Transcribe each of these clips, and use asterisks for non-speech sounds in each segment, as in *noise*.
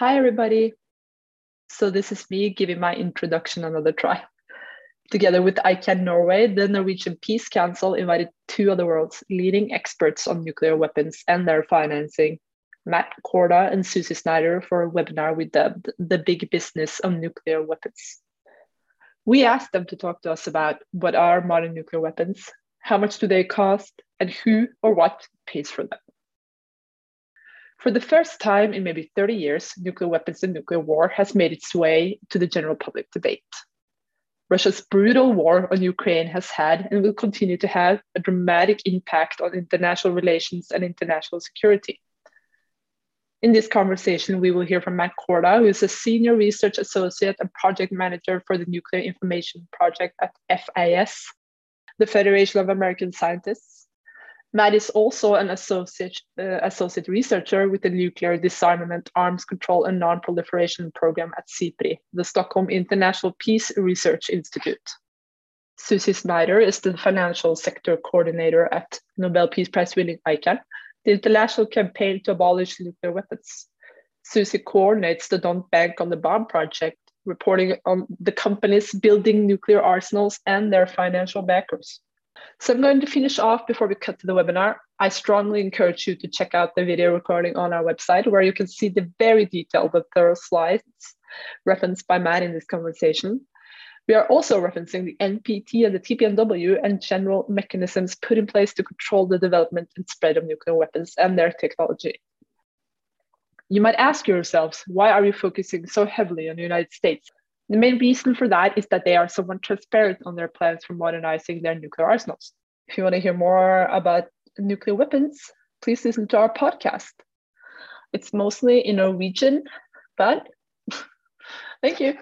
Hi, everybody. So, this is me giving my introduction another try. Together with ICAN Norway, the Norwegian Peace Council invited two of the world's leading experts on nuclear weapons and their financing, Matt Korda and Susie Snyder, for a webinar we dubbed The Big Business of Nuclear Weapons. We asked them to talk to us about what are modern nuclear weapons, how much do they cost, and who or what pays for them. For the first time in maybe 30 years, nuclear weapons and nuclear war has made its way to the general public debate. Russia's brutal war on Ukraine has had and will continue to have a dramatic impact on international relations and international security. In this conversation, we will hear from Matt Korda, who is a senior research associate and project manager for the Nuclear Information Project at FAS, the Federation of American Scientists. Matt is also an associate, uh, associate researcher with the Nuclear Disarmament, Arms Control and Non-Proliferation Program at SIPRI, the Stockholm International Peace Research Institute. Susie Snyder is the financial sector coordinator at Nobel Peace Prize winning ICAN, the international campaign to abolish nuclear weapons. Susie coordinates the Don't Bank on the Bomb project, reporting on the companies building nuclear arsenals and their financial backers. So I'm going to finish off before we cut to the webinar. I strongly encourage you to check out the video recording on our website where you can see the very detailed but thorough slides referenced by Matt in this conversation. We are also referencing the NPT and the TPNW and general mechanisms put in place to control the development and spread of nuclear weapons and their technology. You might ask yourselves, why are you focusing so heavily on the United States? The main reason for that is that they are somewhat transparent on their plans for modernizing their nuclear arsenals. If you want to hear more about nuclear weapons, please listen to our podcast. It's mostly in Norwegian, but *laughs* thank you.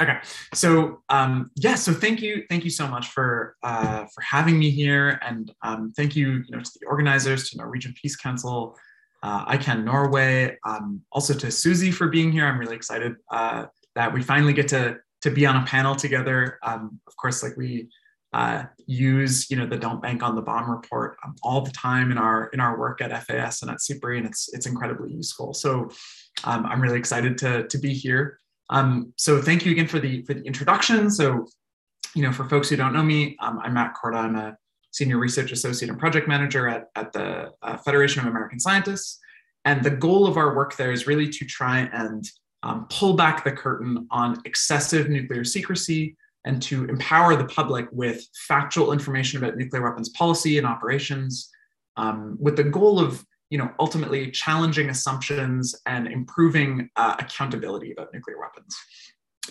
Okay, so um, yeah, so thank you, thank you so much for uh, for having me here, and um, thank you, you know, to the organizers, to Norwegian Peace Council, uh, ICAN Norway, um, also to Susie for being here. I'm really excited uh, that we finally get to to be on a panel together. Um, of course, like we uh, use, you know, the Don't Bank on the Bomb report um, all the time in our in our work at FAS and at SIPRI, and it's it's incredibly useful. So um, I'm really excited to to be here. Um, so thank you again for the for the introduction. So, you know, for folks who don't know me, um, I'm Matt Korda. I'm a senior research associate and project manager at, at the uh, Federation of American Scientists. And the goal of our work there is really to try and um, pull back the curtain on excessive nuclear secrecy and to empower the public with factual information about nuclear weapons policy and operations, um, with the goal of you know, ultimately challenging assumptions and improving uh, accountability about nuclear weapons.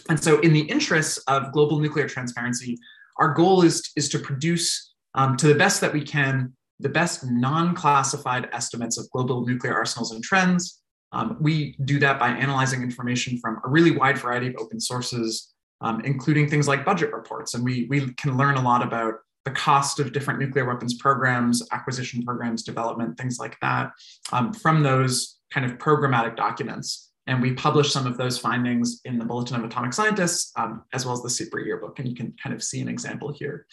And so, in the interests of global nuclear transparency, our goal is, is to produce, um, to the best that we can, the best non classified estimates of global nuclear arsenals and trends. Um, we do that by analyzing information from a really wide variety of open sources, um, including things like budget reports. And we, we can learn a lot about the cost of different nuclear weapons programs, acquisition programs, development, things like that, um, from those kind of programmatic documents. And we publish some of those findings in the Bulletin of Atomic Scientists, um, as well as the SIPRI yearbook. And you can kind of see an example here.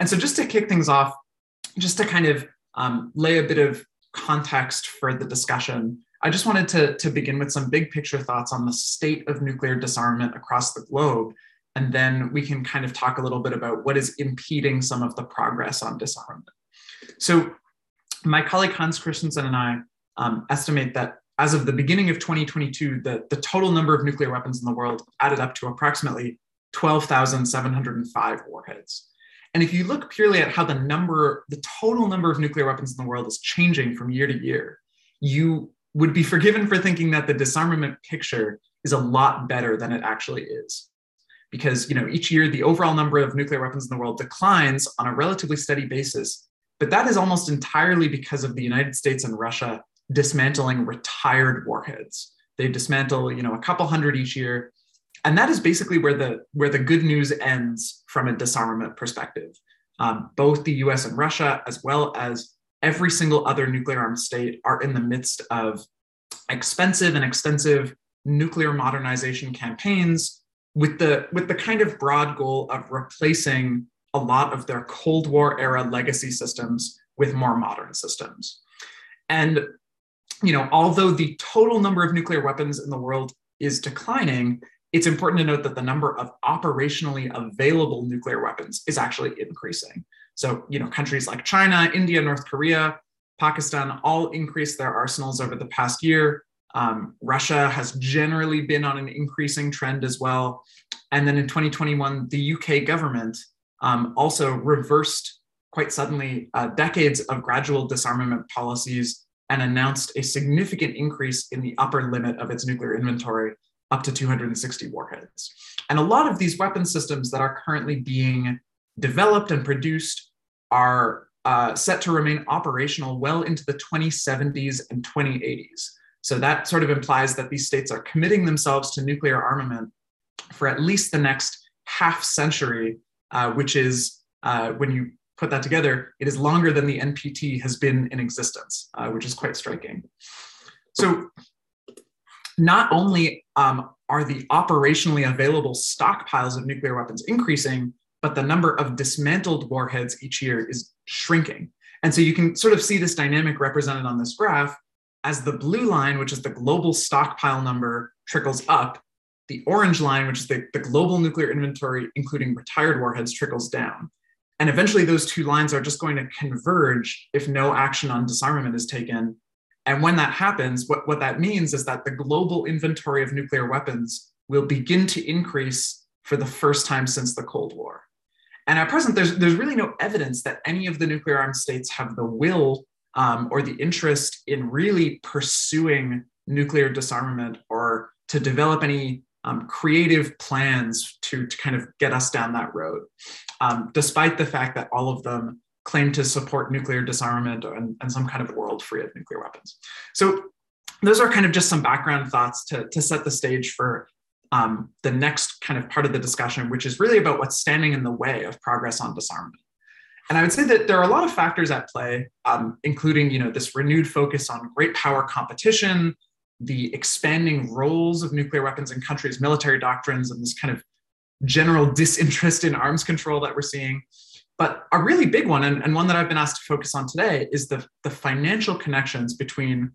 And so just to kick things off, just to kind of um, lay a bit of context for the discussion, I just wanted to, to begin with some big picture thoughts on the state of nuclear disarmament across the globe and then we can kind of talk a little bit about what is impeding some of the progress on disarmament. So my colleague Hans Kristensen and I um, estimate that as of the beginning of 2022, the, the total number of nuclear weapons in the world added up to approximately 12,705 warheads. And if you look purely at how the number, the total number of nuclear weapons in the world is changing from year to year, you would be forgiven for thinking that the disarmament picture is a lot better than it actually is because you know each year the overall number of nuclear weapons in the world declines on a relatively steady basis. But that is almost entirely because of the united states and russia dismantling retired warheads. They dismantle you know a couple hundred each year. And that is basically where the where the good news ends from a disarmament perspective. Um, both the us and russia as well as every single other nuclear armed state are in the midst of expensive and extensive nuclear modernization campaigns with the with the kind of broad goal of replacing a lot of their Cold War era legacy systems with more modern systems. And you know, although the total number of nuclear weapons in the world is declining, it's important to note that the number of operationally available nuclear weapons is actually increasing. So, you know, countries like China, India, North Korea, Pakistan all increased their arsenals over the past year. Um, Russia has generally been on an increasing trend as well. And then in 2021, the UK government um, also reversed quite suddenly uh, decades of gradual disarmament policies and announced a significant increase in the upper limit of its nuclear inventory up to 260 warheads. And a lot of these weapon systems that are currently being developed and produced are uh, set to remain operational well into the 2070s and 2080s. So that sort of implies that these states are committing themselves to nuclear armament for at least the next half century, uh, which is uh, when you put that together, it is longer than the NPT has been in existence, uh, which is quite striking. So not only um, are the operationally available stockpiles of nuclear weapons increasing, but the number of dismantled warheads each year is shrinking. And so you can sort of see this dynamic represented on this graph as the blue line, which is the global stockpile number, trickles up. The orange line, which is the, the global nuclear inventory, including retired warheads, trickles down. And eventually, those two lines are just going to converge if no action on disarmament is taken. And when that happens, what, what that means is that the global inventory of nuclear weapons will begin to increase for the first time since the Cold War. And at present, there's, there's really no evidence that any of the nuclear armed states have the will um, or the interest in really pursuing nuclear disarmament or to develop any um, creative plans to, to kind of get us down that road, um, despite the fact that all of them claim to support nuclear disarmament and, and some kind of world free of nuclear weapons. So those are kind of just some background thoughts to, to set the stage for um, the next kind of part of the discussion, which is really about what's standing in the way of progress on disarmament. And I would say that there are a lot of factors at play, um, including you know, this renewed focus on great power competition, the expanding roles of nuclear weapons in countries' military doctrines and this kind of general disinterest in arms control that we're seeing. But a really big one, and, and one that I've been asked to focus on today, is the, the financial connections between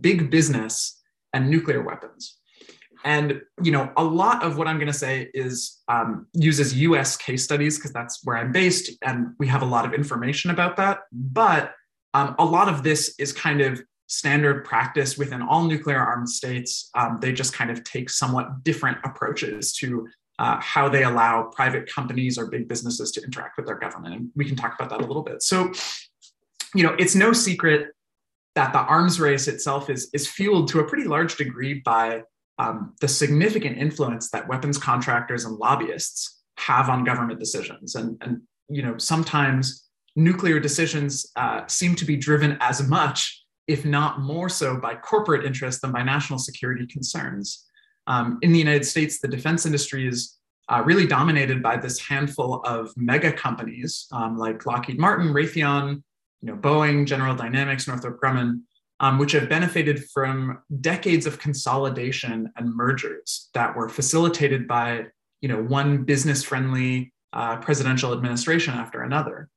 big business and nuclear weapons. And you know, a lot of what I'm going to say is um, uses U.S. case studies because that's where I'm based, and we have a lot of information about that. But um, a lot of this is kind of standard practice within all nuclear armed states. Um, they just kind of take somewhat different approaches to uh, how they allow private companies or big businesses to interact with their government. And we can talk about that a little bit. So, you know, it's no secret that the arms race itself is, is fueled to a pretty large degree by um, the significant influence that weapons contractors and lobbyists have on government decisions. And, and you know, sometimes nuclear decisions uh, seem to be driven as much if not more so by corporate interests than by national security concerns. Um, in the United States, the defense industry is uh, really dominated by this handful of mega companies um, like Lockheed Martin, Raytheon, you know, Boeing, General Dynamics, Northrop Grumman, um, which have benefited from decades of consolidation and mergers that were facilitated by you know, one business-friendly uh, presidential administration after another.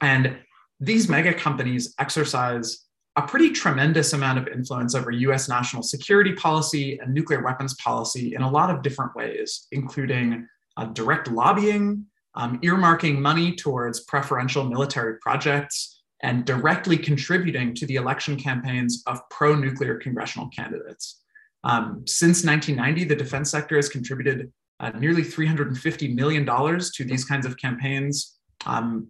And these mega companies exercise a pretty tremendous amount of influence over US national security policy and nuclear weapons policy in a lot of different ways, including uh, direct lobbying, um, earmarking money towards preferential military projects, and directly contributing to the election campaigns of pro nuclear congressional candidates. Um, since 1990, the defense sector has contributed uh, nearly $350 million to these kinds of campaigns, um,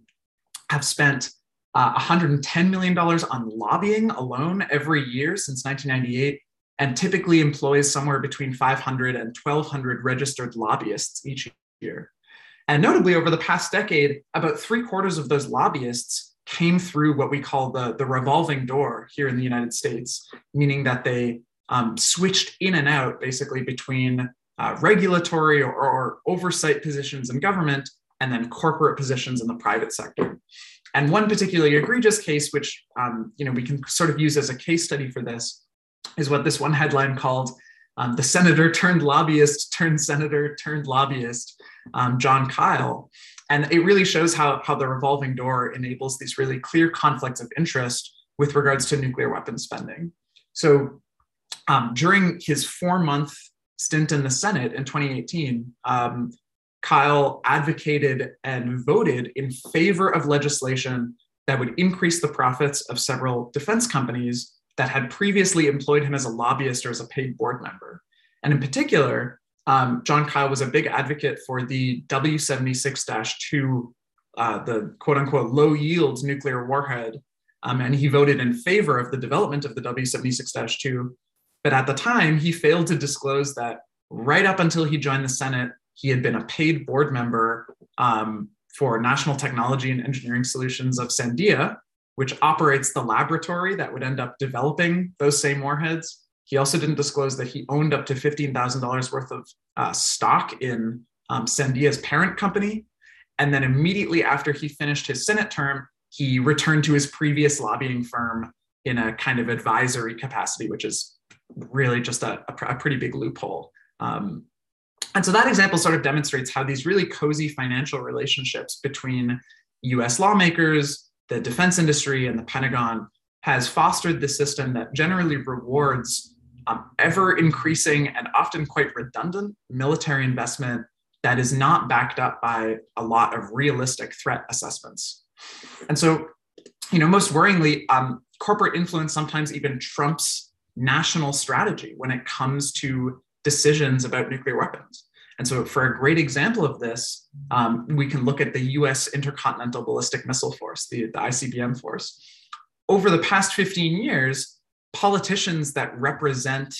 have spent uh, $110 million on lobbying alone every year since 1998, and typically employs somewhere between 500 and 1,200 registered lobbyists each year. And notably, over the past decade, about three quarters of those lobbyists came through what we call the, the revolving door here in the United States, meaning that they um, switched in and out basically between uh, regulatory or, or oversight positions in government and then corporate positions in the private sector. And one particularly egregious case, which um, you know we can sort of use as a case study for this, is what this one headline called um, the senator turned lobbyist turned senator turned lobbyist, um, Jon Kyl. And it really shows how, how the revolving door enables these really clear conflicts of interest with regards to nuclear weapons spending. So um, during his four month stint in the Senate in 2018, um, Kyl advocated and voted in favor of legislation that would increase the profits of several defense companies that had previously employed him as a lobbyist or as a paid board member. And in particular, um, Jon Kyl was a big advocate for the W 76 2, uh, the quote unquote low yield nuclear warhead. Um, and he voted in favor of the development of the W 76 2. But at the time, he failed to disclose that right up until he joined the Senate, he had been a paid board member um, for National Technology and Engineering Solutions of Sandia, which operates the laboratory that would end up developing those same warheads. He also didn't disclose that he owned up to $15,000 worth of uh, stock in um, Sandia's parent company. And then immediately after he finished his Senate term, he returned to his previous lobbying firm in a kind of advisory capacity, which is really just a, a, pretty big loophole. Um, and so that example sort of demonstrates how these really cozy financial relationships between US lawmakers, the defense industry, and the Pentagon has fostered the system that generally rewards um, ever increasing and often quite redundant military investment that is not backed up by a lot of realistic threat assessments. And so, you know, most worryingly, um, corporate influence sometimes even trumps national strategy when it comes to decisions about nuclear weapons. And so, for a great example of this, um, we can look at the US Intercontinental Ballistic Missile Force, the, the ICBM force. Over the past 15 years, politicians that represent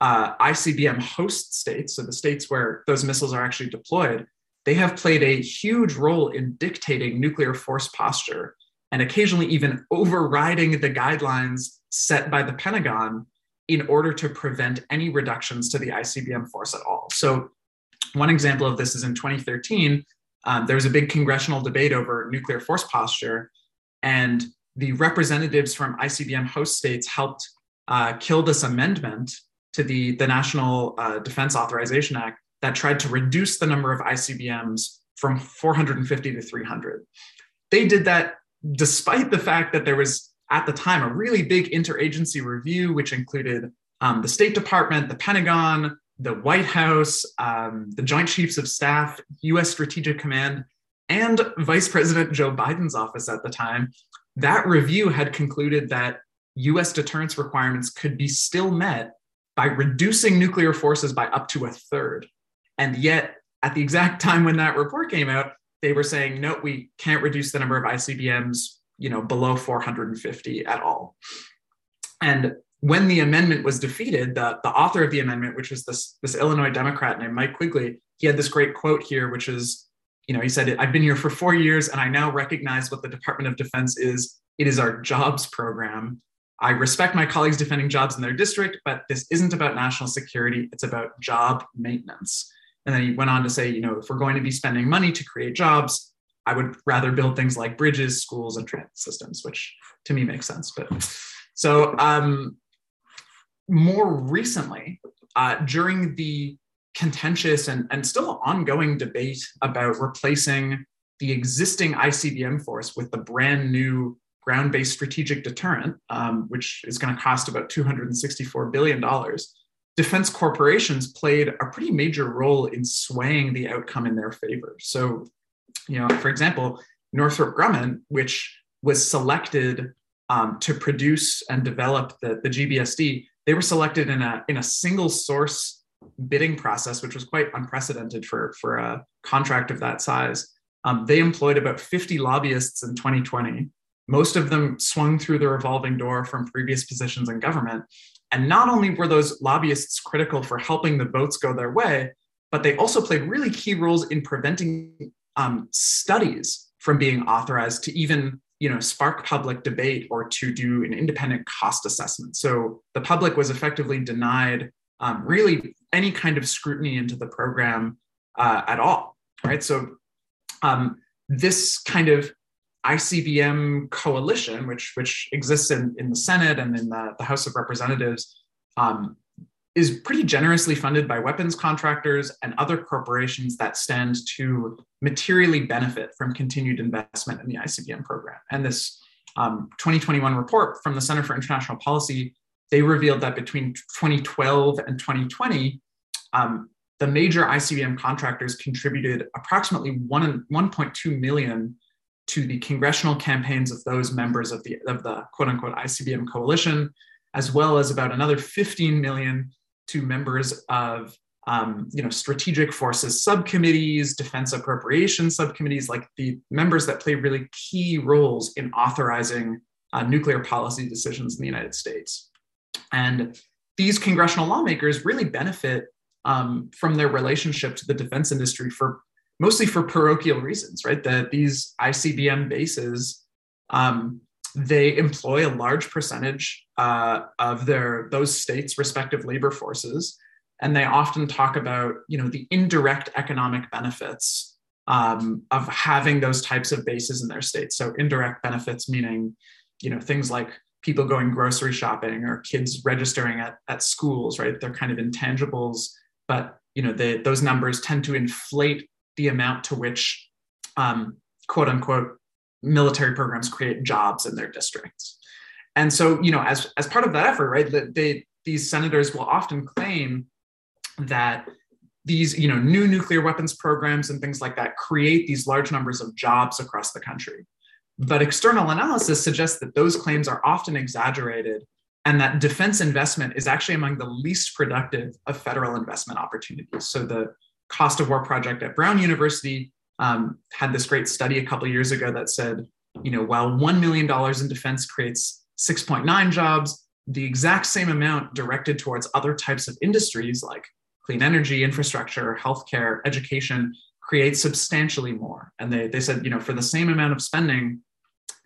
uh, ICBM host states, so the states where those missiles are actually deployed, they have played a huge role in dictating nuclear force posture and occasionally even overriding the guidelines set by the Pentagon in order to prevent any reductions to the ICBM force at all. So, one example of this is in 2013, um, there was a big congressional debate over nuclear force posture, and the representatives from ICBM host states helped uh, kill this amendment to the, the National uh, Defense Authorization Act that tried to reduce the number of ICBMs from 450 to 300. They did that despite the fact that there was at the time a really big interagency review, which included um, the State Department, the Pentagon, the White House, um, the Joint Chiefs of Staff, US Strategic Command, and Vice President Joe Biden's office at the time. That review had concluded that US deterrence requirements could be still met by reducing nuclear forces by up to a third. And yet, at the exact *laughs* time when that report came out, they were saying, no, we can't reduce the number of ICBMs you know, below 450 at all. And when the amendment was defeated, the, the author of the amendment, which was this, this Illinois Democrat named Mike Quigley, he had this great quote here, which is, you know, he said, I've been here for four years and I now recognize what the Department of Defense is. It is our jobs program. I respect my colleagues defending jobs in their district, but this isn't about national security. It's about job maintenance. And then he went on to say, you know, if we're going to be spending money to create jobs, I would rather build things like bridges, schools, and transit systems, which to me makes sense. But so um, more recently, uh, during the contentious and, and still ongoing debate about replacing the existing ICBM force with the brand new ground based strategic deterrent, um, which is going to cost about $264 billion, defense corporations played a pretty major role in swaying the outcome in their favor. So you know, for example, Northrop Grumman, which was selected um, to produce and develop the, the GBSD, they were selected in a, in a single source bidding process, which was quite unprecedented for, for a contract of that size. Um, they employed about 50 lobbyists in 2020. Most of them swung through the revolving door from previous positions in government. And not only were those lobbyists critical for helping the votes go their way, but they also played really key roles in preventing um, studies from being authorized to even you know spark public debate or to do an independent cost assessment so the public was effectively denied um, really any kind of scrutiny into the program uh, at all right so um, this kind of icbm coalition which which exists in, in the senate and in the, the house of representatives um, is pretty generously funded by weapons contractors and other corporations that stand to materially benefit from continued investment in the ICBM program. And this um, 2021 report from the Center for International Policy, they revealed that between 2012 and 2020, um, the major ICBM contractors contributed approximately 1, 1.2 million to the congressional campaigns of those members of the, of the quote unquote ICBM coalition, as well as about another 15 million to members of um, you know, strategic forces subcommittees, defense appropriations subcommittees, like the members that play really key roles in authorizing uh, nuclear policy decisions in the United States. And these congressional lawmakers really benefit um, from their relationship to the defense industry for mostly for parochial reasons, right? That these ICBM bases um, they employ a large percentage uh, of their those states' respective labor forces, and they often talk about you know the indirect economic benefits um, of having those types of bases in their states. So indirect benefits meaning you know things like people going grocery shopping or kids registering at, at schools, right? They're kind of intangibles, but you know those numbers tend to inflate the amount to which um, quote unquote military programs create jobs in their districts. And so, you know, as, as part of that effort, right, they, these senators will often claim that these, you know, new nuclear weapons programs and things like that create these large numbers of jobs across the country. But external analysis suggests that those claims are often exaggerated and that defense investment is actually among the least productive of federal investment opportunities. So the cost of war project at Brown University um, had this great study a couple years ago that said, you know, while $1 million in defense creates 6.9 jobs, the exact same amount directed towards other types of industries like clean energy, infrastructure, healthcare, education creates substantially more. And they, they said, you know, for the same amount of spending,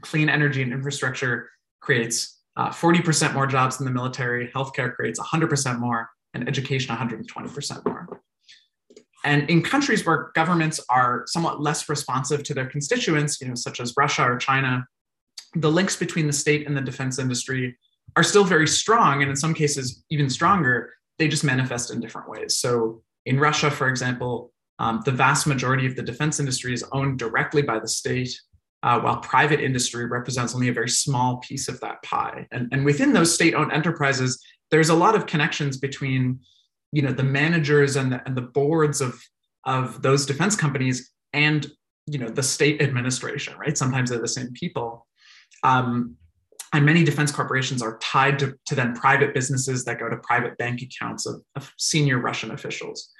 clean energy and infrastructure creates uh, 40% more jobs than the military, healthcare creates 100% more, and education 120% more. And in countries where governments are somewhat less responsive to their constituents, you know, such as Russia or China, the links between the state and the defense industry are still very strong, and in some cases even stronger. They just manifest in different ways. So in Russia, for example, um, the vast majority of the defense industry is owned directly by the state, uh, while private industry represents only a very small piece of that pie. And, and within those state-owned enterprises, there's a lot of connections between you know the managers and the, and the boards of of those defense companies and you know the state administration right? Sometimes they're the same people. Um, and many defense corporations are tied to, to then private businesses that go to private bank accounts of, of senior russian officials.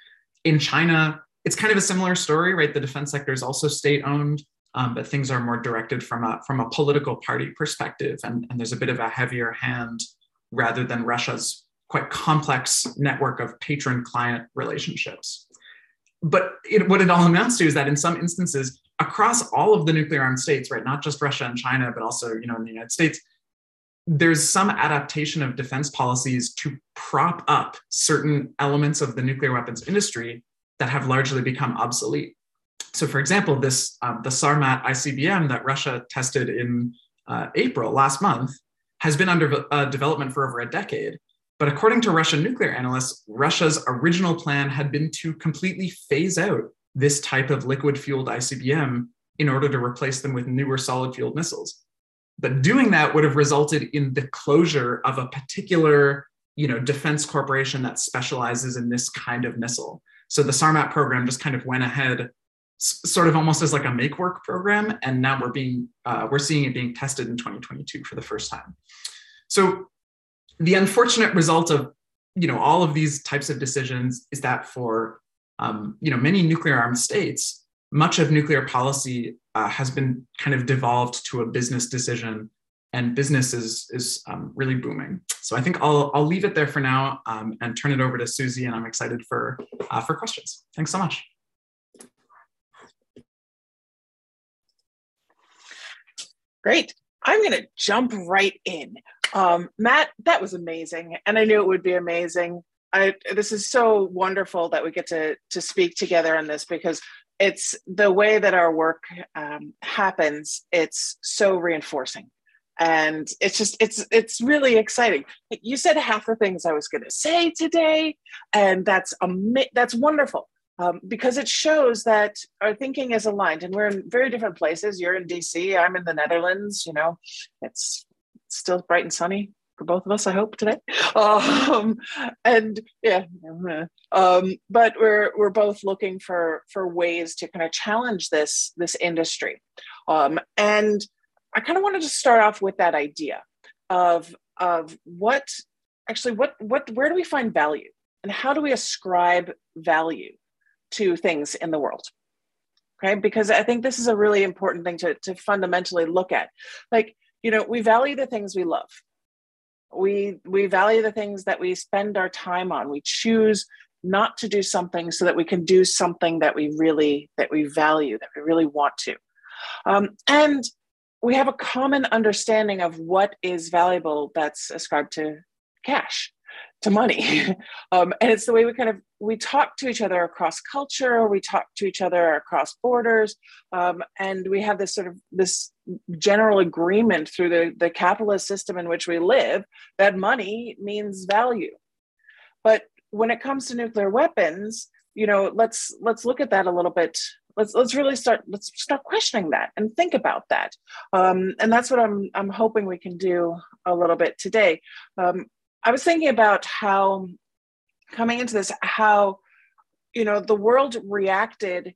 In china it's kind of a similar story right? The defense sector is also state owned um, but things are more directed from a from a political party perspective and, and there's a bit of a heavier hand rather than russia's quite complex network of patron client relationships. But it, what it all amounts to is that in some instances, across all of the nuclear armed states, right, not just Russia and China, but also you know in the United States, there's some adaptation of defense policies to prop up certain elements of the nuclear weapons industry that have largely become obsolete. So, for example, this um, the Sarmat ICBM that Russia tested in uh, April last month has been under uh, development for over a decade, but according to Russian nuclear analysts, Russia's original plan had been to completely phase out this type of liquid fueled ICBM in order to replace them with newer solid fueled missiles. But doing that would have resulted in the closure of a particular you know, defense corporation that specializes in this kind of missile. So the SARMAT program just kind of went ahead, sort of almost as like a make work program, and now we're being uh, we're seeing it being tested in 2022 for the first time. So the unfortunate result of you know all of these types of decisions is that for um, you know many nuclear armed states much of nuclear policy uh, has been kind of devolved to a business decision and business is is um, really booming. So i think i'll i'll leave it there for now um, and turn it over to susie and i'm excited for uh, for questions. Thanks so much great i'm going to jump right in um, Matt, that was amazing, and I knew it would be amazing. I, this is so wonderful that we get to to speak together on this because it's the way that our work um, happens. It's so reinforcing. and it's just it's it's really exciting you said half the things i was going to say today and that's a that's wonderful um, because it shows that our thinking is aligned and we're in very different places. You're in dc i'm in the netherlands you know. It's still bright and sunny for both of us i hope today. *laughs* Um, and yeah um, but we're we're both looking for for ways to kind of challenge this this industry. Um, and I kind of wanted to start off with that idea of of what actually what what where do we find value? And how do we ascribe value to things in the world okay? Because i think this is a really important thing to, to fundamentally look at. Like you know we value the things we love. We we value the things that we spend our time on. We choose not to do something so that we can do something that we really that we value that we really want to. Um, and we have a common understanding of what is valuable that's ascribed to cash to money. *laughs* Um, and it's the way we kind of we talk to each other across culture we talk to each other across borders um, and we have this sort of this general agreement through the, the capitalist system in which we live that money means value. But when it comes to nuclear weapons you know let's let's look at that a little bit. Let's let's really start let's start questioning that and think about that. Um, and that's what i'm i'm hoping we can do a little bit today. Um, i was thinking about how coming into this how you know the world reacted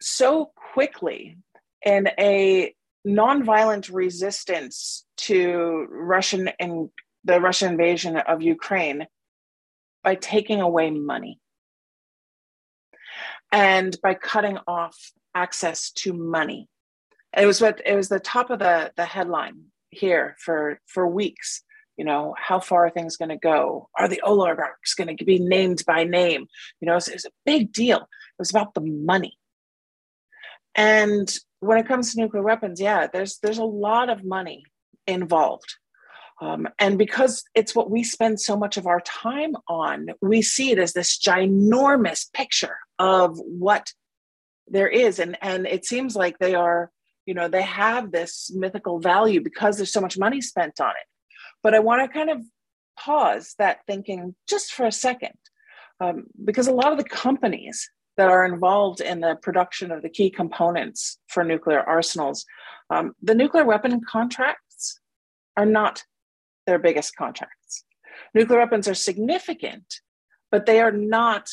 so quickly in a nonviolent resistance to russian and the russian invasion of ukraine by taking away money and by cutting off access to money. It was what it was the top of the the headline here for for weeks. You know, how far are things going to go? Are the oligarchs going to be named by name? You know, it was a big deal. It was about the money. And when it comes to nuclear weapons, yeah, there's there's a lot of money involved. Um, and because it's what we spend so much of our time on, we see it as this ginormous picture of what there is. And, and it seems like they are, you know, they have this mythical value because there's so much money spent on it. But I want to kind of pause that thinking just for a second, um, because a lot of the companies that are involved in the production of the key components for nuclear arsenals, um, the nuclear weapon contracts are not their biggest contracts. Nuclear weapons are significant, but they are not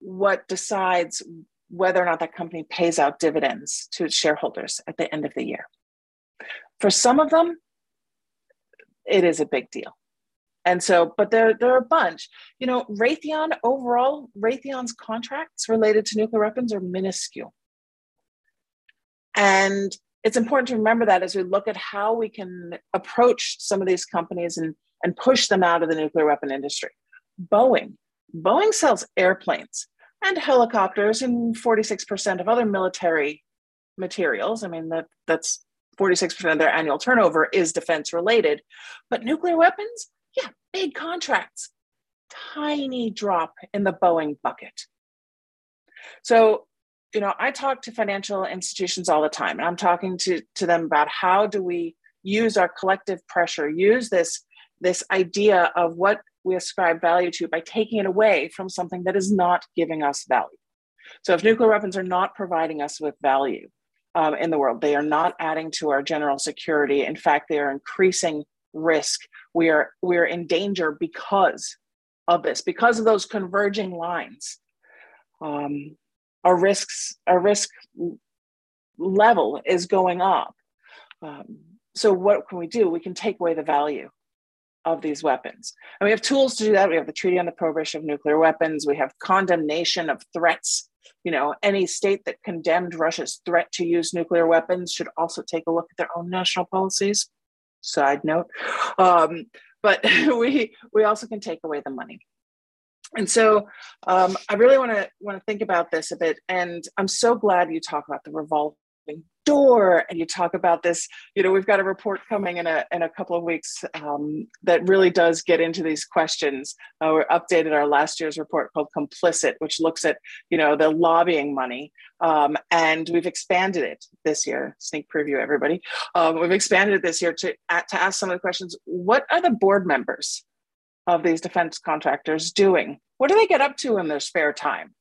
what decides whether or not that company pays out dividends to its shareholders at the end of the year. For some of them, it is a big deal. And so, but there, there are a bunch. You know, Raytheon overall, Raytheon's contracts related to nuclear weapons are minuscule. And it's important to remember that as we look at how we can approach some of these companies and, and push them out of the nuclear weapon industry. Boeing. Boeing sells airplanes and helicopters and 46% of other military materials. I mean, that, that's 46% of their annual turnover is defense related. But nuclear weapons, yeah, big contracts. Tiny drop in the Boeing bucket. So you know, I talk to financial institutions all the time, and I'm talking to, to them about how do we use our collective pressure, use this, this idea of what we ascribe value to by taking it away from something that is not giving us value. So if nuclear weapons are not providing us with value um, in the world, they are not adding to our general security. In fact, they are increasing risk. We are we are in danger because of this, because of those converging lines. Um, our risks our risk level is going up um, so what can we do we can take away the value of these weapons and we have tools to do that we have the treaty on the prohibition of nuclear weapons we have condemnation of threats you know any state that condemned russia's threat to use nuclear weapons should also take a look at their own national policies side note um, but *laughs* we we also can take away the money and so um, I really want to want to think about this a bit. And I'm so glad you talk about the revolving door and you talk about this you know we've got a report coming in a, in a couple of weeks um, that really does get into these questions. Uh, we updated our last year's report called complicit which looks at you know the lobbying money. Um, and we've expanded it this year. Sneak preview everybody. Um, we've expanded it this year to, to ask some of the questions. What are the board members of these defense contractors doing? What do they get up to in their spare time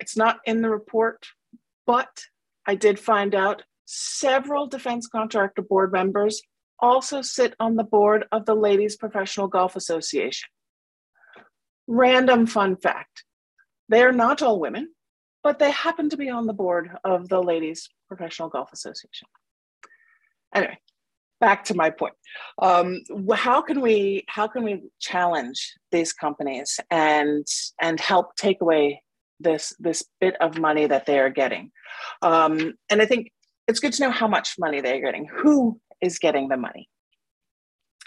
It's not in the report, but I did find out several defense contractor board members also sit on the board of the Ladies Professional Golf Association. Random fun fact they are not all women, but they happen to be on the board of the Ladies Professional Golf Association. Anyway, back to my point. Um, how can we how can we challenge these companies and and help take away this this bit of money that they are getting. Um, and i think it's good to know how much money they're getting. Who is getting the money?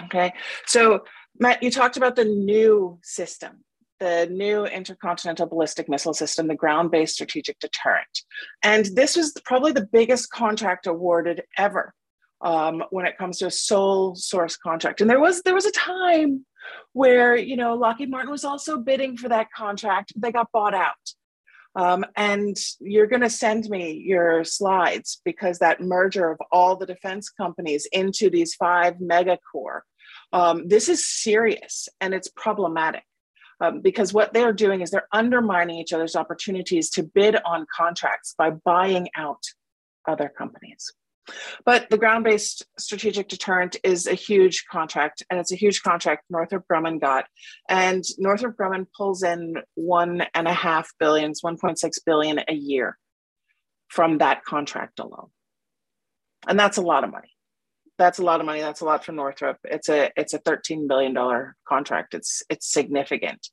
Okay. So matt you talked about the new system the new intercontinental ballistic missile system the ground-based strategic deterrent. And this was probably the biggest contract awarded ever um, when it comes to a sole source contract. And there was there was a time where you know lockheed martin was also bidding for that contract. They got bought out um, and you're going to send me your slides because that merger of all the defense companies into these five megacorps, um, this is serious and it's problematic. Um, because what they're doing is they're undermining each other's opportunities to bid on contracts by buying out other companies. But the ground based strategic deterrent is a huge contract, and it's a huge contract Northrop Grumman got. And Northrop Grumman pulls in one and a half billions, 1.6 billion a year from that contract alone. And that's a lot of money. That's a lot of money. That's a lot for Northrop. It's a it's a 13 billion dollar contract. It's it's significant.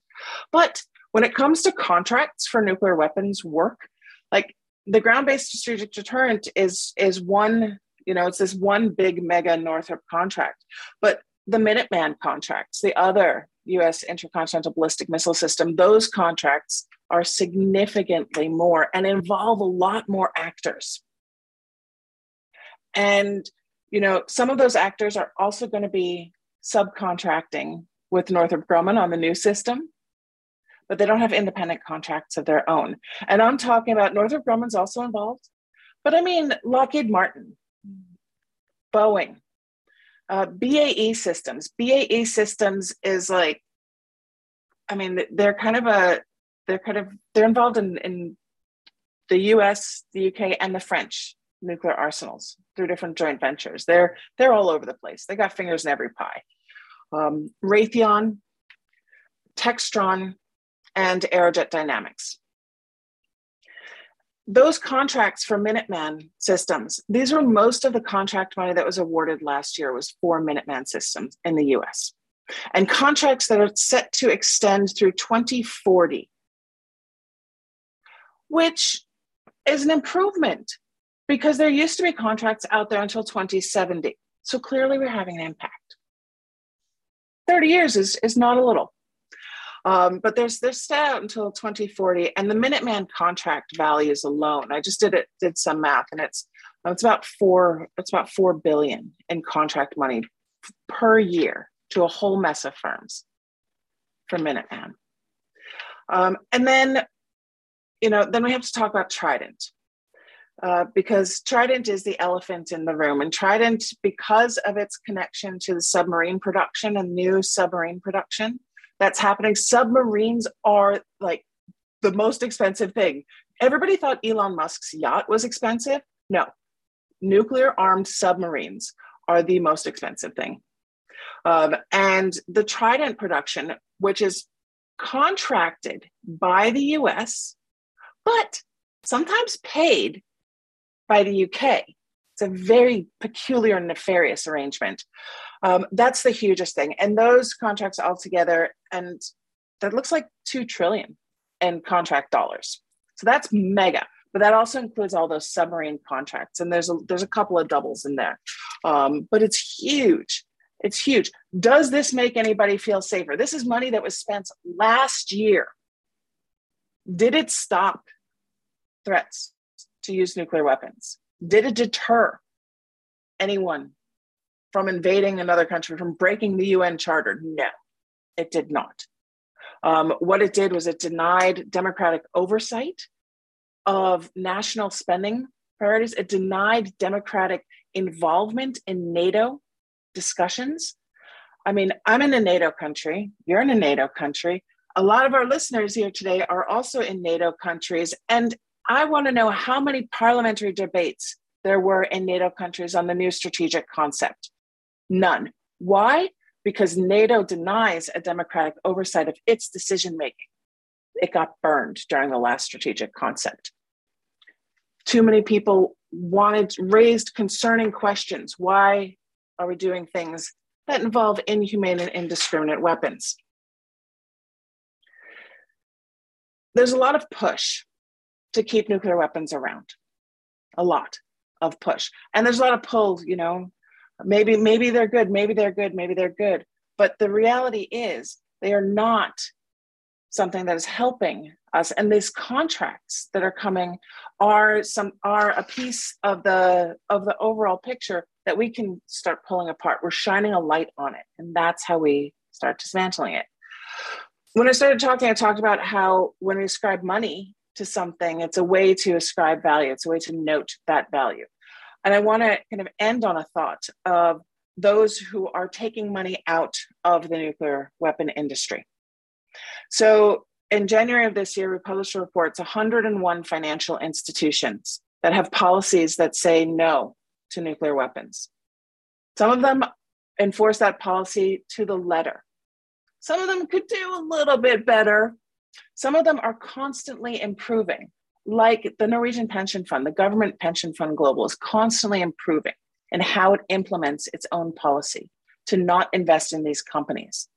But when it comes to contracts for nuclear weapons work, like the ground-based strategic deterrent is is one you know it's this one big mega northrop contract but the minuteman contracts the other us intercontinental ballistic missile system those contracts are significantly more and involve a lot more actors. And you know some of those actors are also going to be subcontracting with northrop grumman on the new system but they don't have independent contracts of their own. And I'm talking about Northrop Grumman's also involved, but I mean Lockheed Martin, Boeing, uh, BAE Systems. BAE Systems is like, I mean, they're kind of a, they're kind of, they're involved in, in the US, the UK, and the French nuclear arsenals through different joint ventures. They're they're all over the place. They got fingers in every pie. Um, Raytheon, Textron, and Aerojet Dynamics. Those contracts for Minuteman systems, these were most of the contract money that was awarded last year was for Minuteman systems in the US. And contracts that are set to extend through 2040, which is an improvement because there used to be contracts out there until 2070. So clearly we're having an impact. 30 years is, is not a little. Um, but there's they're stay out until 2040, and the Minuteman contract values alone. I just did it did some math, and it's it's about four it's about four billion in contract money per year to a whole mess of firms for Minuteman. Um, and then, you know, then we have to talk about Trident. Uh, because Trident is the elephant in the room. And Trident, because of its connection to the submarine production and new submarine production, that's happening. Submarines are like the most expensive thing. Everybody thought Elon Musk's yacht was expensive. No, nuclear armed submarines are the most expensive thing. Um, and the Trident production, which is contracted by the US, but sometimes paid by the UK. It's a very peculiar nefarious arrangement. Um, that's the hugest thing. And those contracts altogether, and that looks like 2 trillion in contract dollars. So that's mega. But that also includes all those submarine contracts, and there's a there's a couple of doubles in there, um, but it's huge. It's huge. Does this make anybody feel safer? This is money that was spent last year. Did it stop threats to use nuclear weapons? Did it deter anyone from invading another country, from breaking the UN Charter? No, it did not. Um, what it did was it denied democratic oversight of national spending priorities. It denied democratic involvement in NATO discussions. I mean, I'm in a NATO country, you're in a NATO country. A lot of our listeners here today are also in NATO countries. And I want to know how many parliamentary debates there were in NATO countries on the new strategic concept. None. Why? Because NATO denies a democratic oversight of its decision making. It got burned during the last strategic concept. Too many people wanted, raised concerning questions. Why are we doing things that involve inhumane and indiscriminate weapons? There's a lot of push to keep nuclear weapons around, a lot of push. And there's a lot of pull, you know, maybe maybe they're good, maybe they're good, maybe they're good. But the reality is they are not something that is helping us. And these contracts that are coming are some are a piece of the of the overall picture that we can start pulling apart. We're shining a light on it. And that's how we start dismantling it. When i started talking i talked about how when we ascribe money to something it's a way to ascribe value. It's a way to note that value and i want to kind of end on a thought of those who are taking money out of the nuclear weapon industry so in January of this year, we published a report. 101 financial institutions that have policies that say no to nuclear weapons. Some of them enforce that policy to the letter. Some of them could do a little bit better. Some of them are constantly improving, like the Norwegian Pension Fund, the government pension fund global is constantly improving in how it implements its own policy to not invest in these companies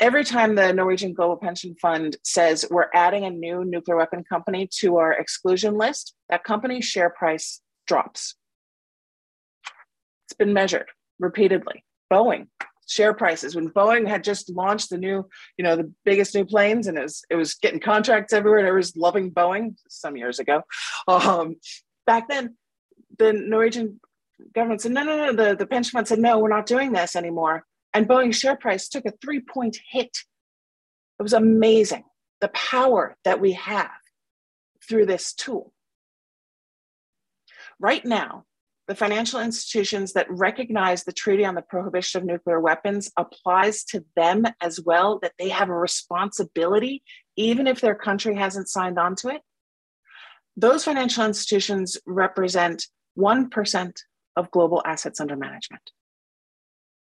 every time the Norwegian Global Pension Fund says we're adding a new nuclear weapon company to our exclusion list, that company's share price drops. It's been measured repeatedly. Boeing share prices when Boeing had just launched the new, you know, the biggest new planes, and it was it was getting contracts everywhere, and everyone was loving Boeing some years ago. Um, back then, the Norwegian government said, no, no, no. The, the pension fund said, no, we're not doing this anymore. And Boeing's share price took a three point hit. It was amazing the power that we have through this tool. Right now, the financial institutions that recognize the Treaty on the Prohibition of Nuclear Weapons applies to them as well, that they have a responsibility, even if their country hasn't signed on to it. Those financial institutions represent 1% of global assets under management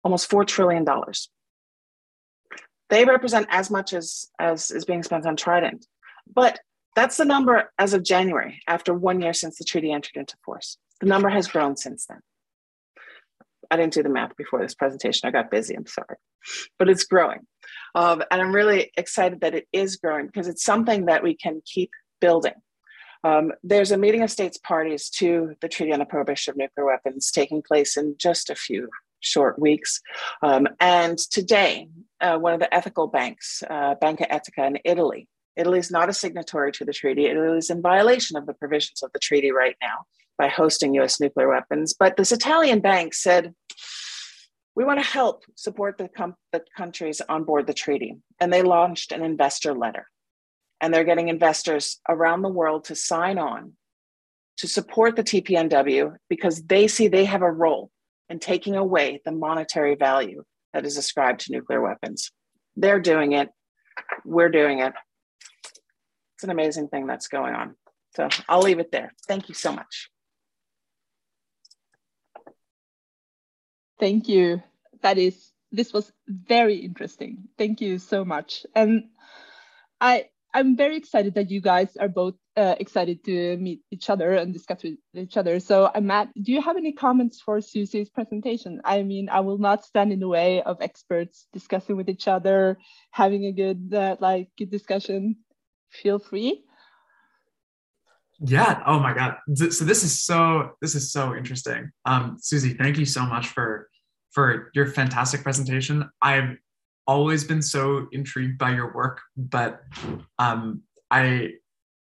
almost $4 trillion. They represent as much as, as is being spent on Trident. But that's the number as of January, after one year since the treaty entered into force. The number has grown since then. I didn't do the math before this presentation. I got busy, I'm sorry. But it's growing. Um, and I'm really excited that it is growing because it's something that we can keep building. Um, there's a meeting of states parties to the Treaty on the Prohibition of Nuclear Weapons taking place in just a few short weeks. Um, and today, uh, one of the ethical banks, uh, Banca Etica in Italy, Italy is not a signatory to the treaty. Italy is in violation of the provisions of the treaty right now by hosting US nuclear weapons. But this Italian bank said, we want to help support the, com- the countries on board the treaty. And they launched an investor letter. And they're getting investors around the world to sign on to support the TPNW because they see they have a role in taking away the monetary value that is ascribed to nuclear weapons. They're doing it. We're doing it. It's an amazing thing that's going on. So I'll leave it there. Thank you so much. Thank you. That is, this was very interesting. Thank you so much. And I, I'm very excited that you guys are both uh, excited to meet each other and discuss with each other. So, uh, Matt, do you have any comments for Susie's presentation? I mean, I will not stand in the way of experts discussing with each other, having a good, uh, like, good discussion. Feel free. Yeah. Oh my God. So this is so this is so interesting. Um, Susie, thank you so much for for your fantastic presentation. I've always been so intrigued by your work, but um, I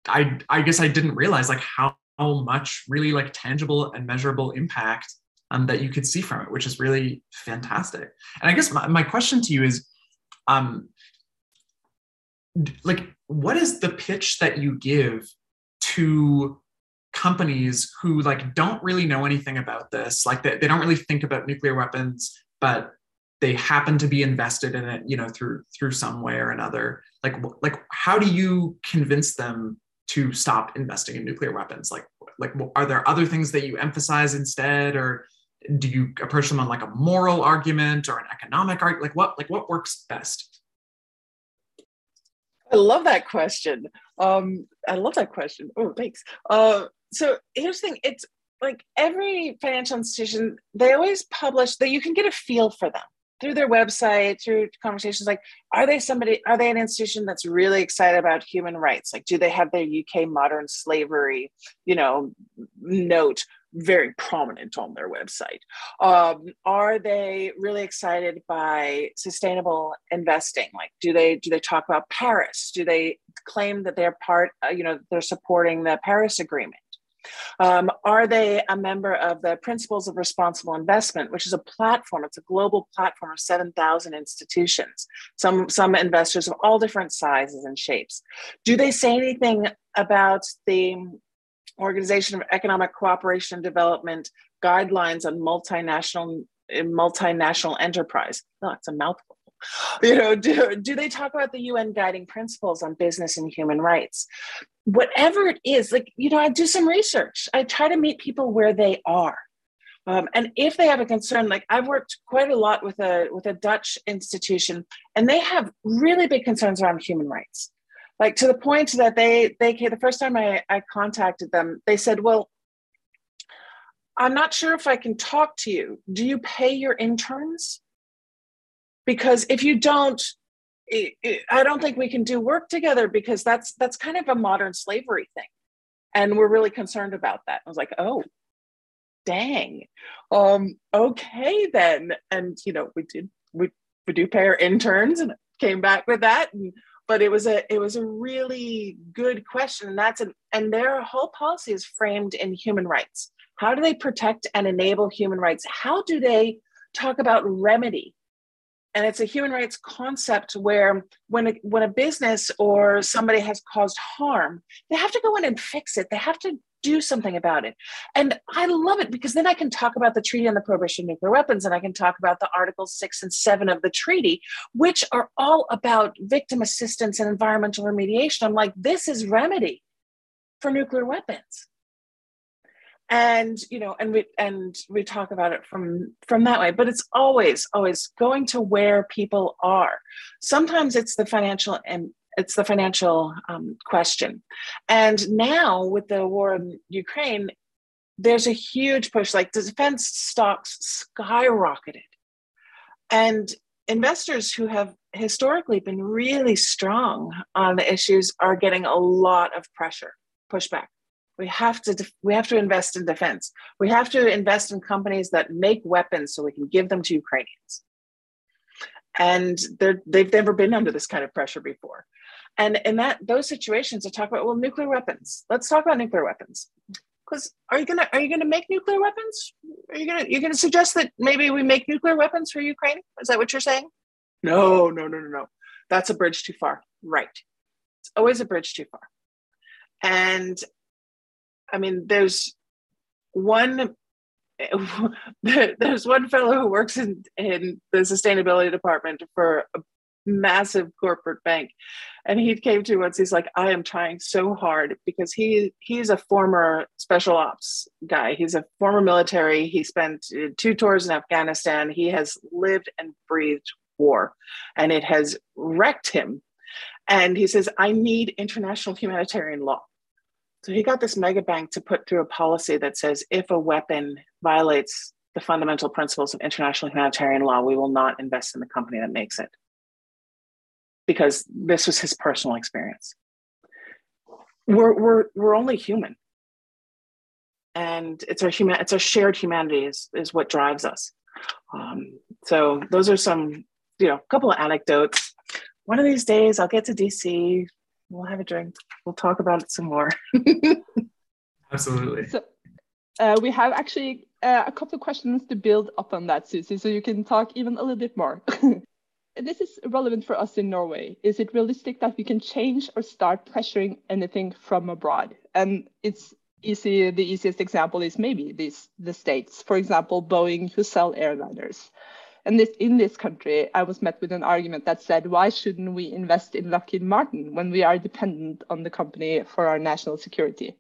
I I guess I didn't realize like how, how much really like tangible and measurable impact um, that you could see from it, which is really fantastic. And I guess my, my question to you is, um, like, what is the pitch that you give to companies who like don't really know anything about this? Like they, they don't really think about nuclear weapons but they happen to be invested in it you know through through some way or another. Like like how do you convince them to stop investing in nuclear weapons? Like like are there other things that you emphasize instead or do you approach them on like a moral argument or an economic argument like what like what works best i love that question. Um i love that question. Oh thanks. Uh so here's the thing. It's like every financial institution they always publish that you can get a feel for them through their website through conversations. Like are they somebody are they an institution that's really excited about human rights? Like do they have their uk modern slavery you know note very prominent on their website um, are they really excited by sustainable investing like do they do they talk about paris do they claim that they're part uh, you know they're supporting the paris agreement um, are they a member of the Principles of Responsible Investment, which is a platform? It's a global platform of 7,000 institutions, some, some investors of all different sizes and shapes. Do they say anything about the Organization of Economic Cooperation and Development guidelines on multinational multinational enterprise? No, it's a mouthful. You know, do, do they talk about the UN guiding principles on business and human rights? whatever it is, like, you know, I do some research. I try to meet people where they are. Um, and if they have a concern, like I've worked quite a lot with a with a Dutch institution, and they have really big concerns around human rights, like to the point that they they the first time I, I contacted them, they said, "Well, I'm not sure if I can talk to you. Do you pay your interns? Because if you don't, it, it, I don't think we can do work together because that's that's kind of a modern slavery thing, and we're really concerned about that. I was like, oh, dang, um, okay then, and you know, we did we we do pay our interns, and came back with that, and but it was a it was a really good question, and that's an and their whole policy is framed in human rights. How do they protect and enable human rights? How do they talk about remedy and it's a human rights concept where when a, when a business or somebody has caused harm they have to go in and fix it they have to do something about it. And i love it because then i can talk about the treaty on the prohibition of nuclear weapons and i can talk about the articles 6 and 7 of the treaty which are all about victim assistance and environmental remediation. I'm like this is remedy for nuclear weapons. And you know and we and we talk about it from from that way but it's always always going to where people are. Sometimes it's the financial and it's the financial um, question. And now with the war in ukraine there's a huge push like the defense stocks skyrocketed. And investors who have historically been really strong on the issues are getting a lot of pressure pushback. We have to we have to invest in defense. We have to invest in companies that make weapons so we can give them to ukrainians. And they're, they've never been under this kind of pressure before and in that those situations to talk about well nuclear weapons. Let's talk about nuclear weapons. Because are you gonna are you gonna make nuclear weapons? Are you gonna you're gonna suggest that maybe we make nuclear weapons for ukraine? Is that what you're saying? No no no no no. That's a bridge too far. Right. It's always a bridge too far. And I mean, there's one *laughs* there's one fellow who works in, in the sustainability department for a massive corporate bank. And he came to once he's like i am trying so hard because he he's a former special ops guy. He's a former military. He spent uh, two tours in afghanistan. He has lived and breathed war and it has wrecked him. And he says i need international humanitarian law. So he got this mega bank to put through a policy that says if a weapon violates the fundamental principles of international humanitarian law, we will not invest in the company that makes it. Because this was his personal experience. We're, we're, we're only human. And it's our human, it's our shared humanity is, is what drives us. Um, so those are some, you know, a couple of anecdotes. One of these days I'll get to DC, we'll have a drink. We'll talk about it some more. *laughs* Absolutely. So, uh, we have actually uh, a couple of questions to build up on that, Susie, so you can talk even a little bit more. *laughs* this is relevant for us in Norway. Is it realistic that we can change or start pressuring anything from abroad? And it's easy. The easiest example is maybe these the states. For example, Boeing, who sell airliners. And this in this country, I was met with an argument that said, why shouldn't we invest in Lockheed Martin when we are dependent on the company for our national security?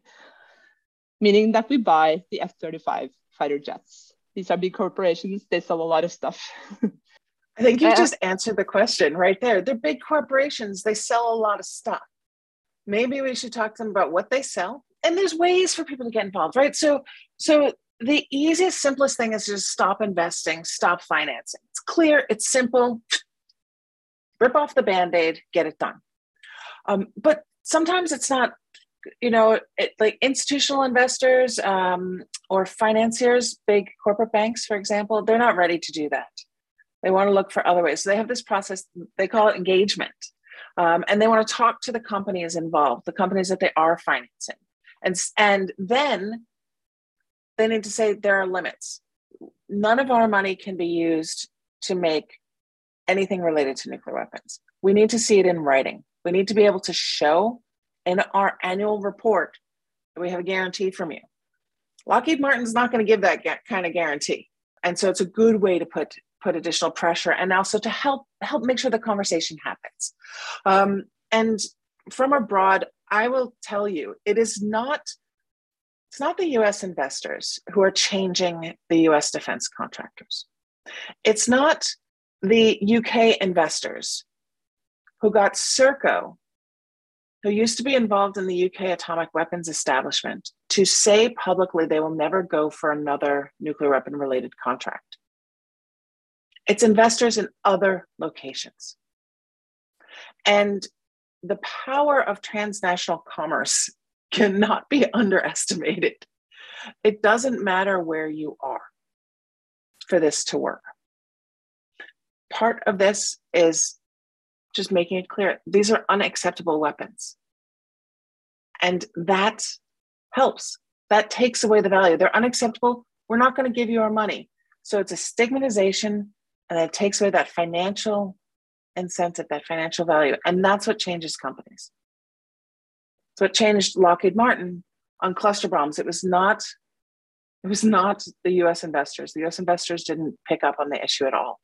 Meaning that we buy the F-35 fighter jets. These are big corporations. They sell a lot of stuff. *laughs* I think you just answered the question right there. They're big corporations. They sell a lot of stuff. Maybe we should talk to them about what they sell. And there's ways for people to get involved, right? So, so the easiest, simplest thing is just stop investing, stop financing. It's clear, it's simple. Rip off the band aid, get it done. Um, but sometimes it's not, you know, it, like institutional investors um, or financiers, big corporate banks, for example, they're not ready to do that. They want to look for other ways. So they have this process, they call it engagement. Um, and they want to talk to the companies involved, the companies that they are financing. And, and then they need to say there are limits. None of our money can be used to make anything related to nuclear weapons. We need to see it in writing. We need to be able to show in our annual report that we have a guarantee from you. Lockheed Martin's not going to give that kind of guarantee. And so it's a good way to put put additional pressure and also to help help make sure the conversation happens. Um, and from abroad i will tell you it is not it's not the us investors who are changing the us defense contractors. It's not the uk investors who got serco who used to be involved in the uk atomic weapons establishment to say publicly they will never go for another nuclear weapon related contract it's investors in other locations. And the power of transnational commerce *laughs* cannot be underestimated. It doesn't matter where you are for this to work. Part of this is just making it clear these are unacceptable weapons. And that helps. That takes away the value. They're unacceptable. We're not going to give you our money. So it's a stigmatization and it takes away that financial incentive, that financial value. And that's what changes companies. So it changed Lockheed Martin on cluster bombs. It was not, it was not the US investors. The US investors didn't pick up on the issue at all.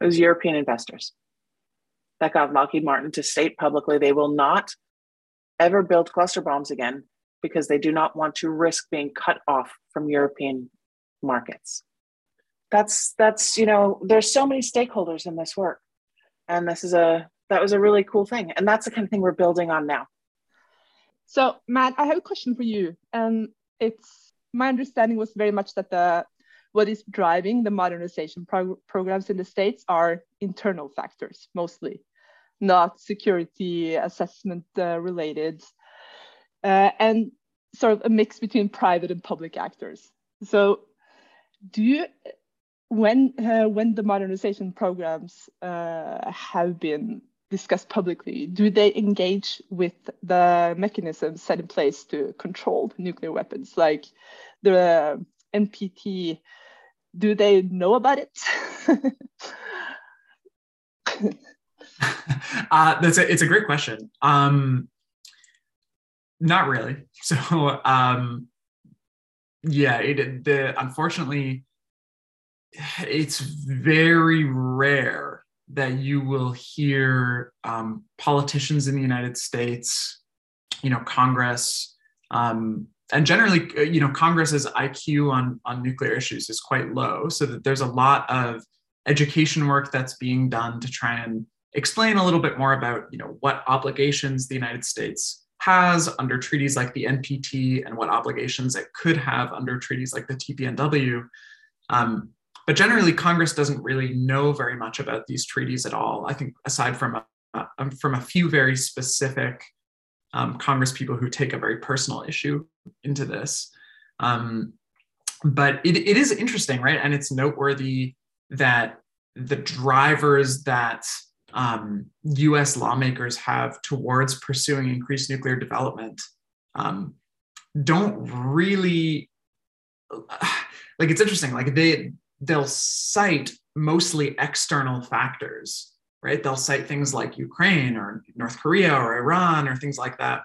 It was European investors that got Lockheed Martin to state publicly they will not ever build cluster bombs again because they do not want to risk being cut off from European markets that's that's you know there's so many stakeholders in this work. And this is a that was a really cool thing. And that's the kind of thing we're building on now. So matt i have a question for you. And it's my understanding was very much that the what is driving the modernization prog programs in the states are internal factors mostly. Not security assessment uh, related. Uh, and sort of a mix between private and public actors. So do you when uh, when the modernization programs uh, have been discussed publicly, do they engage with the mechanisms set in place to control nuclear weapons, like the NPT? Do they know about it? *laughs* uh, that's a, it's a great question. Um, not really. *laughs* So um, yeah, it, the unfortunately it's very rare that you will hear um, politicians in the United States, you know, Congress, um, and generally, uh, you know, Congress's IQ on on nuclear issues is quite low. So that there's a lot of education work that's being done to try and explain a little bit more about, you know, what obligations the United States has under treaties like the NPT and what obligations it could have under treaties like the TPNW. Um, but generally, Congress doesn't really know very much about these treaties at all. I think, aside from a, um, from a few very specific um, Congress people who take a very personal issue into this. Um, but it, it is interesting, right? And it's noteworthy that the drivers that um, US lawmakers have towards pursuing increased nuclear development um, don't really like it's interesting like they they'll cite mostly external factors right? They'll cite things like ukraine or north korea or iran or things like that.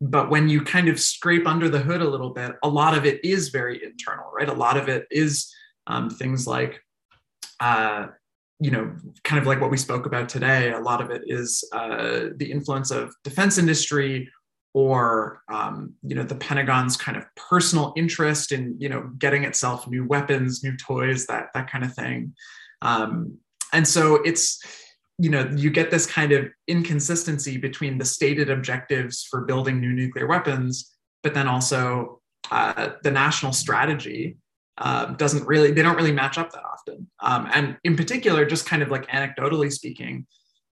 But when you kind of scrape under the hood a little bit a lot of it is very internal right? A lot of it is um, things like uh, you know, kind of like what we spoke about today, a lot of it is uh, the influence of defense industry or um, you know the Pentagon's kind of personal interest in you know getting itself new weapons, new toys, that that kind of thing. Um, and so it's you know you get this kind of inconsistency between the stated objectives for building new nuclear weapons, but then also uh, the national strategy um, doesn't really they don't really match up that often um, and in particular just kind of like anecdotally speaking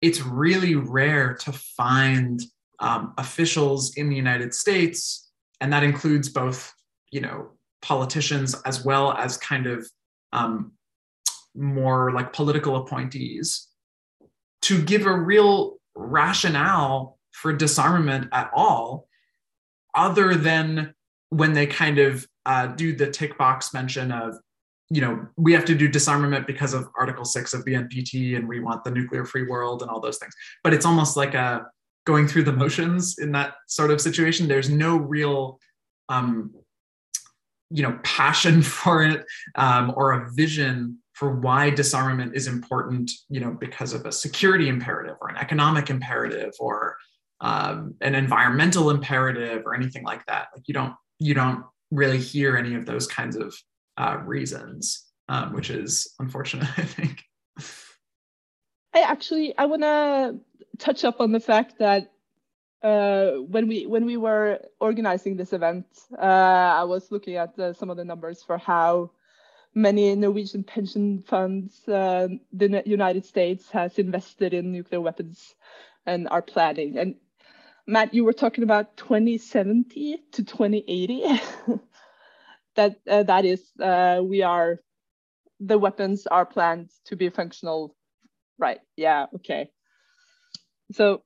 it's really rare to find um, officials in the united states and that includes both you know politicians as well as kind of um, more like political appointees to give a real rationale for disarmament at all other than when they kind of uh, do the tick box mention of, you know, we have to do disarmament because of Article 6 of the NPT and we want the nuclear free world and all those things. But it's almost like a going through the motions in that sort of situation. There's no real, um, you know, passion *laughs* for it um, or a vision for why disarmament is important, you know, because of a security imperative or an economic imperative or um, an environmental imperative or anything like that. Like you don't you don't really hear any of those kinds of uh, reasons, um, which is unfortunate, *laughs* I think. I actually I want to touch up on the fact that uh, when we when we were organizing this event, uh, I was looking at the, some of the numbers for how many Norwegian pension funds uh, the United States has invested in nuclear weapons and are planning. And Matt, you were talking about 2070 to 2080. *laughs* that uh, that is, uh, we are, the weapons are planned to be functional, right? Yeah, okay. So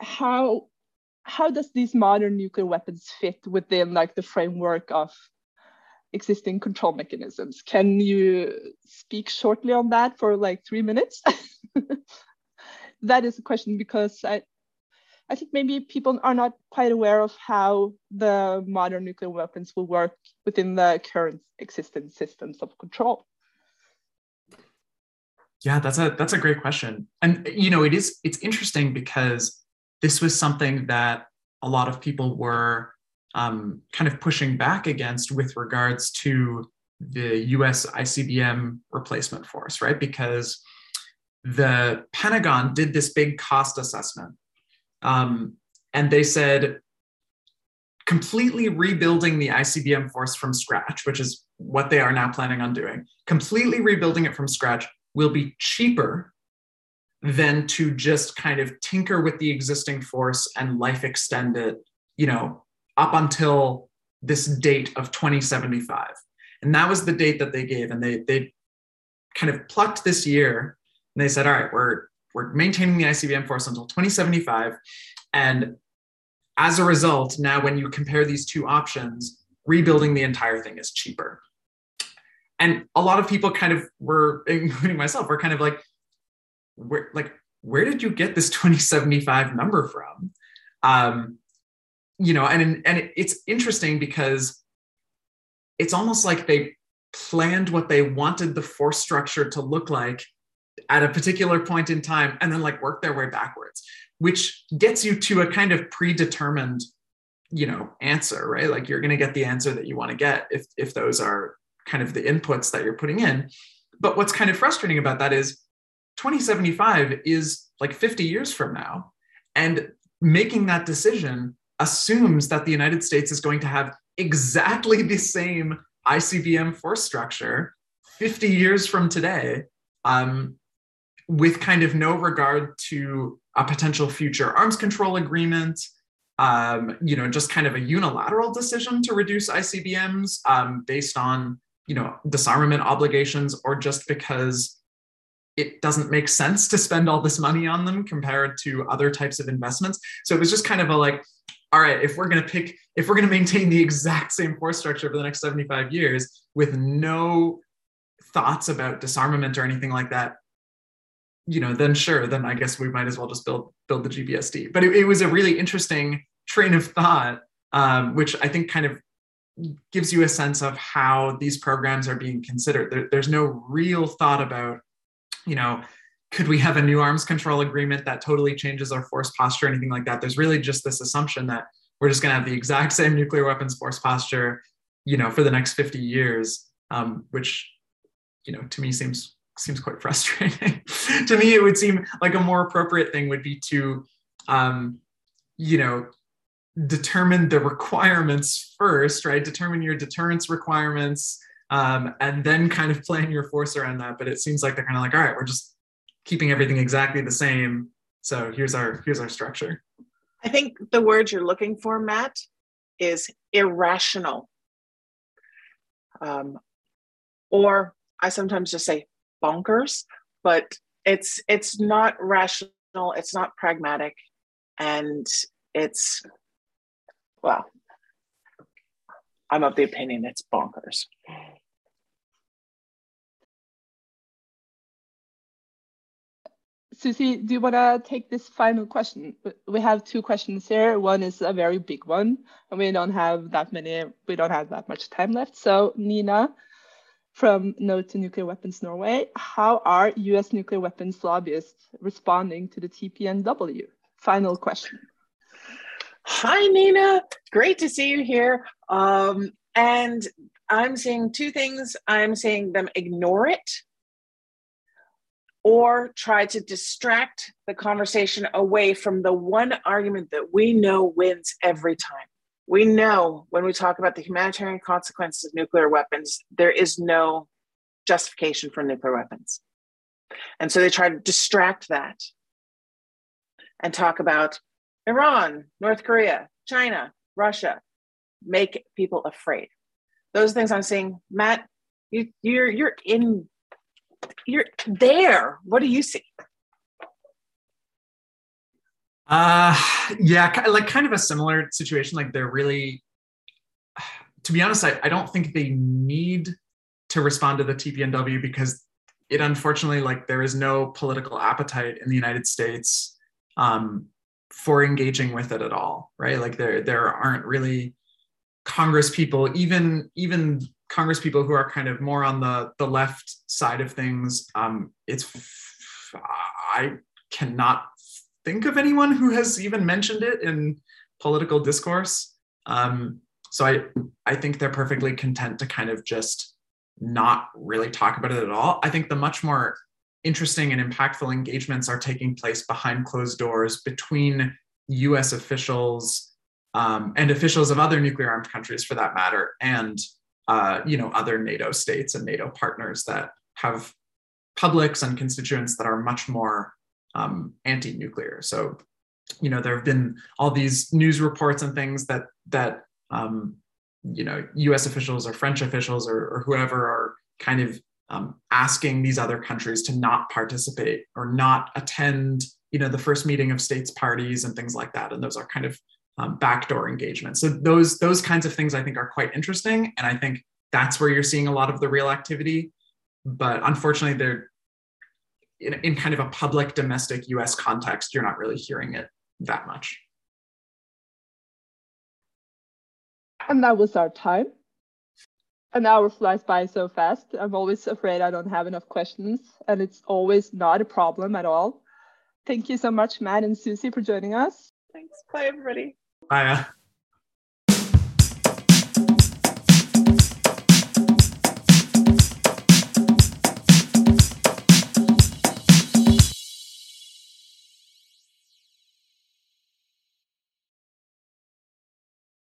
how how does these modern nuclear weapons fit within like the framework of existing control mechanisms? Can you speak shortly on that for like three minutes? *laughs* that is a question because I, I think maybe people are not quite aware of how the modern nuclear weapons will work within the current existing systems of control. Yeah, that's a that's a great question. And you know, it is it's interesting because this was something that a lot of people were um, kind of pushing back against with regards to the US ICBM replacement force, right? Because the Pentagon did this big cost assessment. Um, and they said, completely rebuilding the ICBM force from scratch, which is what they are now planning on doing, completely rebuilding it from scratch will be cheaper than to just kind of tinker with the existing force and life extend it, you know, up until this date of 2075. And that was the date that they gave. And they, they kind of plucked this year and they said, all right, we're we're maintaining the ICBM force until 2075. And as a result, now when you compare these two options, rebuilding the entire thing is cheaper. And a lot of people kind of were, *laughs* including myself, were kind of like, where like, where did you get this *laughs* 2075 number from? Um, you know, and and it's interesting because it's almost like they planned what they wanted the force structure to look like at a particular point in time and then like work their way backwards which gets you to a kind of predetermined you know answer right like you're going to get the answer that you want to get if if those are kind of the inputs that you're putting in. But what's kind of frustrating about that is 2075 is like 50 years from now and making that decision assumes that the united states is going to have exactly the same icbm force structure 50 years from today um, with kind of no regard to a potential future arms control agreement, um, you know, just kind of a unilateral decision to reduce ICBMs um, based on, you know, disarmament obligations, or just because it doesn't make sense to spend all this money on them compared to other types of investments. So it was just kind of a like, all right, if we're going to pick, if we're going to maintain the exact same force structure for the next 75 years with no thoughts about disarmament or anything like that, you know, then sure, then I guess we might as well just build build the GBSD. But it, it was a really interesting train of thought, um, which I think kind of gives you a sense of how these programs are being considered. There, there's no real thought about, you know, could we have a new arms control agreement that totally changes our force posture, anything like that? There's really just this assumption that we're just going to have the exact *laughs* same nuclear weapons force posture, you know, for the next 50 years, um, which, you know, to me seems seems quite *laughs* frustrating. to me, it would seem like a more appropriate thing would be to, um, you know, determine the requirements first, right? Determine your deterrence requirements, um, and then kind of plan your force around that. But it seems like they're kind of like, all right, we're just keeping everything exactly the same. So here's our here's our structure. I think the word you're looking for, Matt, is irrational. Um, or I sometimes just say bonkers, but it's it's not rational, it's not pragmatic, and it's well, I'm of the opinion it's bonkers. Susie, do you want to take this final question? We have two questions here. One is a very big one, and we don't have that many, we don't have that much time left. So, Nina from No to Nuclear Weapons Norway, how are US nuclear weapons lobbyists responding to the TPNW? Final question. Hi, Nina. Great to see you here. Um, and I'm seeing two things I'm seeing them ignore it or try to distract the conversation away from the one argument that we know wins every time. We know when we talk about the humanitarian consequences of nuclear weapons, there is no justification for nuclear weapons. And so they try to distract that and talk about Iran, North Korea, China, Russia, make people afraid. Those things I'm seeing, Matt, you, you're you're in you're there. What do you see? Uh yeah, like kind of a similar situation. Like they're really to be honest, I, I don't think they need to respond to the TPNW because it unfortunately like there is no political appetite in the United States um, for engaging with it at all, right? Like there there aren't really Congress people, even even Congress people who are kind of more on the the left side of things. Um, it's I cannot think of anyone who has even mentioned it in political discourse. Um, so I I think they're perfectly content to kind of just not really talk about it at all. I think the much more interesting and impactful engagements are taking place behind closed doors between US officials um, and officials of other nuclear armed countries for that matter, and uh, you know other NATO states and NATO partners that have publics and constituents that are much more um, anti-nuclear. So, you know, there have been all these news reports and things that that um, you know U.S. officials or French officials or, or whoever are kind of um, asking these other countries to not participate or not attend you know the first meeting of states parties and things like that. And those are kind of um, backdoor engagements. So those those kinds of things i think are quite interesting. And i think that's where you're seeing a lot of the real activity. But unfortunately they're in, in kind of a public domestic us context you're not really hearing it that much. And that was our time an hour flies by so fast. I'm always afraid I don't have enough questions, and it's always not a problem at all. Thank you so much, Matt and Susie, for joining us. Thanks. Bye, everybody. Bye.